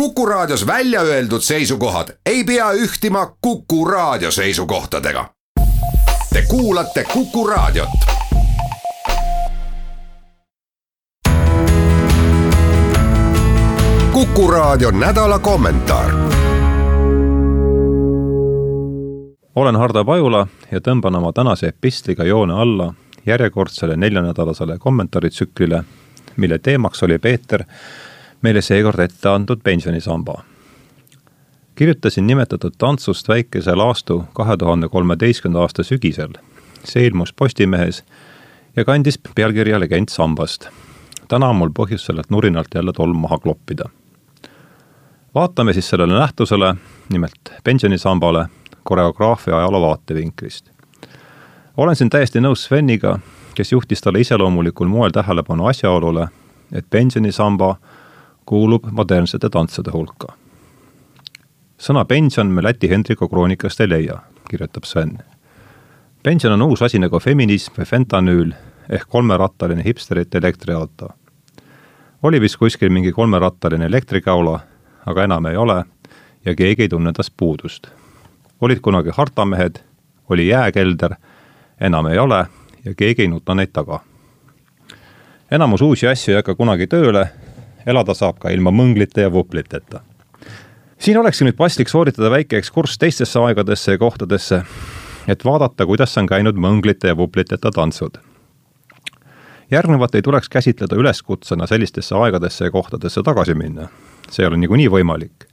Kuku Raadios välja öeldud seisukohad ei pea ühtima Kuku Raadio seisukohtadega. Te kuulate Kuku Raadiot. kuku Raadio nädala kommentaar. olen Hardo Pajula ja tõmban oma tänase epistliga joone alla järjekordsele neljanädalasele kommentaaritsüklile, mille teemaks oli Peeter meile seekord ette antud pensionisamba. kirjutasin nimetatud tantsust väikese laastu kahe tuhande kolmeteistkümnenda aasta sügisel. see ilmus Postimehes ja kandis pealkirja Legend sambast. täna on mul põhjust sellelt nurinalt jälle tolm maha kloppida. vaatame siis sellele nähtusele, nimelt pensionisambale, koreograafia ajaloo vaatevinklist. olen siin täiesti nõus Sveniga, kes juhtis talle iseloomulikul moel tähelepanu asjaolule, et pensionisamba kuulub modernsete tantsude hulka. sõna pension me Läti Hendriku kroonikast ei leia, kirjutab Sven. pension on uus asi nagu feminism või fentanüül ehk kolmerattaline hipsterite elektriauto. oli vist kuskil mingi kolmerattaline elektrikäula, aga enam ei ole ja keegi ei tunne tast puudust. olid kunagi hartamehed, oli jääkelder, enam ei ole ja keegi ei nuta neid taga enamus uusi asju ei hakka kunagi tööle elada saab ka ilma mõnglite ja vupliteta. siin olekski nüüd paslik sooritada väike ekskurss teistesse aegadesse ja kohtadesse, et vaadata, kuidas on käinud mõnglite ja vupliteta tantsud. järgnevat ei tuleks käsitleda üleskutsena sellistesse aegadesse ja kohtadesse tagasi minna. see ei ole niikuinii võimalik.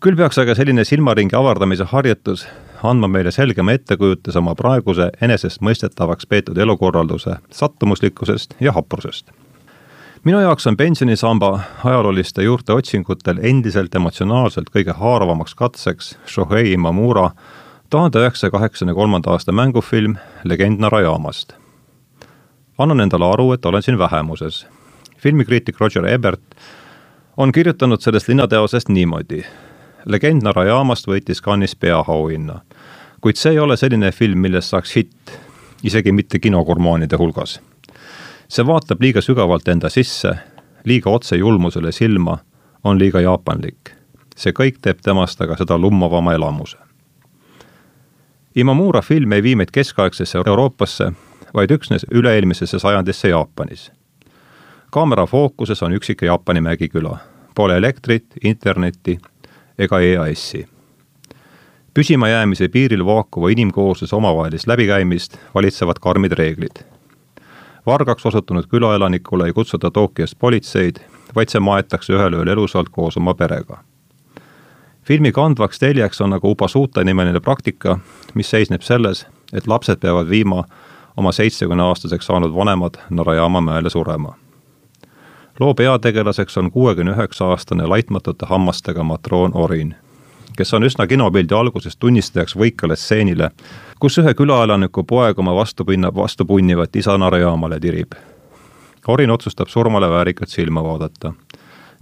küll peaks aga selline silmaringi avardamise harjutus andma meile selgema ettekujutuse oma praeguse enesestmõistetavaks peetud elukorralduse sattumuslikkusest ja haprusest minu jaoks on pensionisamba ajalooliste juurte otsingutel endiselt emotsionaalselt kõige haaravamaks katseks Shohei Imamura tuhande üheksasaja kaheksakümne kolmanda aasta mängufilm Legend Narayamast. annan endale aru, et olen siin vähemuses. filmikriitik Roger Ebert on kirjutanud sellest linnateosest niimoodi. Legend Narayamast võitis Cannes'is peaauhinna, kuid see ei ole selline film, millest saaks hitt, isegi mitte kinogurmaanide hulgas see vaatab liiga sügavalt enda sisse, liiga otse julmusele silma, on liiga jaapanlik. see kõik teeb temast aga seda lummavama elamuse. Imamura film ei vii meid keskaegsesse Euroopasse, vaid üksnes üle-eelmisesse sajandisse Jaapanis. kaamera fookuses on üksik Jaapani mägiküla, pole elektrit, internetti ega EAS-i püsimajäämise piiril vaakuva inimkoosluse omavahelist läbikäimist valitsevad karmid reeglid vargaks osutunud külaelanikule ei kutsuta Tokyost politseid, vaid see maetakse ühel ööl elusalt koos oma perega. filmi kandvaks teljeks on aga Ubasuta nimeline praktika, mis seisneb selles, et lapsed peavad viima oma seitsmekümneaastaseks saanud vanemad Narayama mäele surema. loo peategelaseks on kuuekümne üheksa aastane laitmatute hammastega matroon Orin kes on üsna kinopildi alguses tunnistajaks võikale stseenile, kus ühe külaelaniku poeg oma vastupinna, vastupunnivat isa Narjaamale tirib. Orin otsustab surmale väärikalt silma vaadata.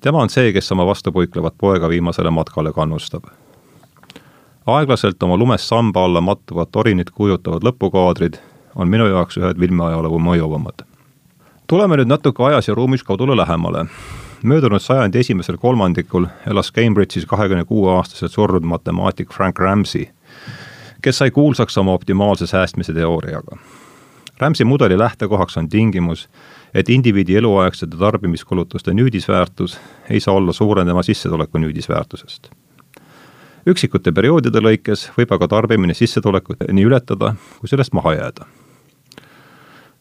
tema on see, kes oma vastupuiklevat poega viimasele matkale kannustab. aeglaselt oma lumest samba alla mattuvat Orinit kujutavad lõpukaadrid on minu jaoks ühed filmiajaloo mõjuvamad. tuleme nüüd natuke ajas ja ruumis kodule lähemale möödunud sajandi esimesel kolmandikul elas Cambridge'is kahekümne kuue aastaselt surnud matemaatik Frank Ramsey, kes sai kuulsaks oma optimaalse säästmise teooriaga. Ramsey mudeli lähtekohaks on tingimus, et indiviidi eluaegsete tarbimiskulutuste nüüdisväärtus ei saa olla suurem tema sissetuleku nüüdisväärtusest. üksikute perioodide lõikes võib aga tarbimine sissetulekut nii ületada, kui sellest maha jääda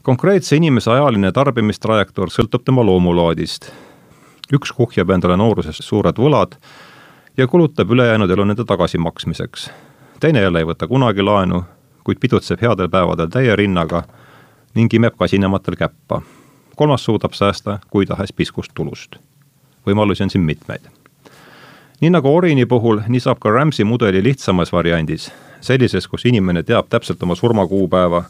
konkreetse inimese ajaline tarbimistrajektoor sõltub tema loomulaadist üks kuhjab endale nooruses suured võlad ja kulutab ülejäänud elu nende tagasimaksmiseks. teine jälle ei võta kunagi laenu, kuid pidutseb headel päevadel täie rinnaga ning imeb kasinematel käppa. kolmas suudab säästa kui tahes piskust tulust. võimalusi on siin mitmeid. nii nagu Orini puhul, nii saab ka Ramsey mudeli lihtsamas variandis, sellises, kus inimene teab täpselt oma surmakuupäeva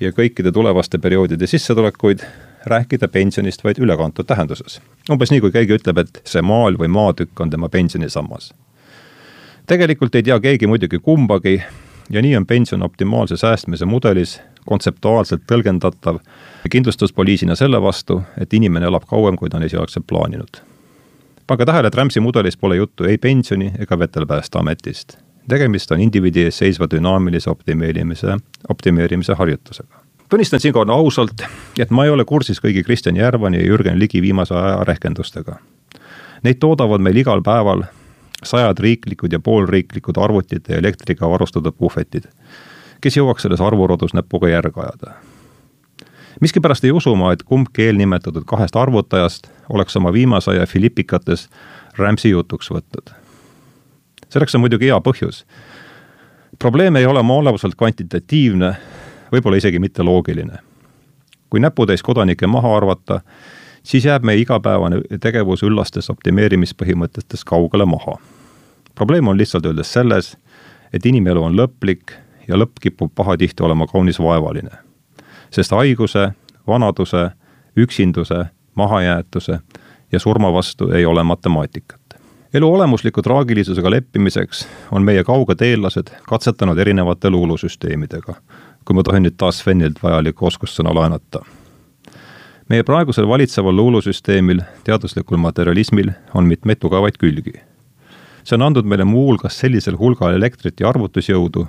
ja kõikide tulevaste perioodide sissetulekuid, rääkida pensionist vaid ülekantud tähenduses. umbes nii, kui keegi ütleb, et see maal või maatükk on tema pensionisammas. tegelikult ei tea keegi muidugi kumbagi ja nii on pension optimaalse säästmise mudelis kontseptuaalselt tõlgendatav kindlustuspoliisina selle vastu, et inimene elab kauem, kui ta on esialgselt plaaninud. pange tähele, et Rämsi mudelis pole juttu ei pensioni ega vetelpäästeametist. tegemist on indiviidi ees seisva dünaamilise optimeerimise, optimeerimise harjutusega. Tunnistan siinkohal ausalt, et ma ei ole kursis kõigi Kristjan Järvani ja Jürgen Ligi viimase aja rehkendustega. Neid toodavad meil igal päeval sajad riiklikud ja poolriiklikud arvutite ja elektriga varustatud puhvetid, kes jõuaks selles arvurodus näpuga järge ajada miskipärast ei usu ma, et kumbki eelnimetatud kahest arvutajast oleks oma viimase aja filipikates Rams'i jutuks võtnud. selleks on muidugi hea põhjus. probleem ei ole oma olemuselt kvantitatiivne, võib-olla isegi mitte loogiline. kui näputäis kodanikke maha arvata, siis jääb meie igapäevane tegevus üllastest optimeerimispõhimõtetest kaugele maha. probleem on lihtsalt öeldes selles, et inimelu on lõplik ja lõpp kipub pahatihti olema kaunis vaevaline sest haiguse, vanaduse, üksinduse, mahajäetuse ja surma vastu ei ole matemaatikat. elu olemusliku traagilisusega leppimiseks on meie kauged eellased katsetanud erinevate luulusüsteemidega, kui ma tohin nüüd taas Svenilt vajalikku oskussõna laenata. meie praegusel valitseval luulusüsteemil, teaduslikul materialismil on mitmeid tugevaid külgi. see on andnud meile muuhulgas sellisel hulgal elektrit ja arvutusjõudu,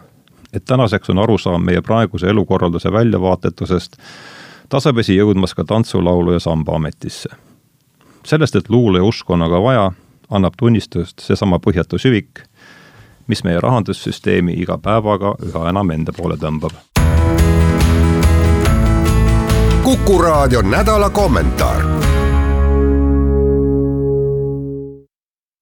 et tänaseks on arusaam meie praeguse elukorralduse väljavaatetusest tasapisi jõudmas ka tantsulaulu ja samba ametisse. sellest, et luule ja usku on aga vaja, annab tunnistust seesama põhjatu süvik, mis meie rahandussüsteemi iga päevaga üha enam enda poole tõmbab. Kuku raadio nädala kommentaar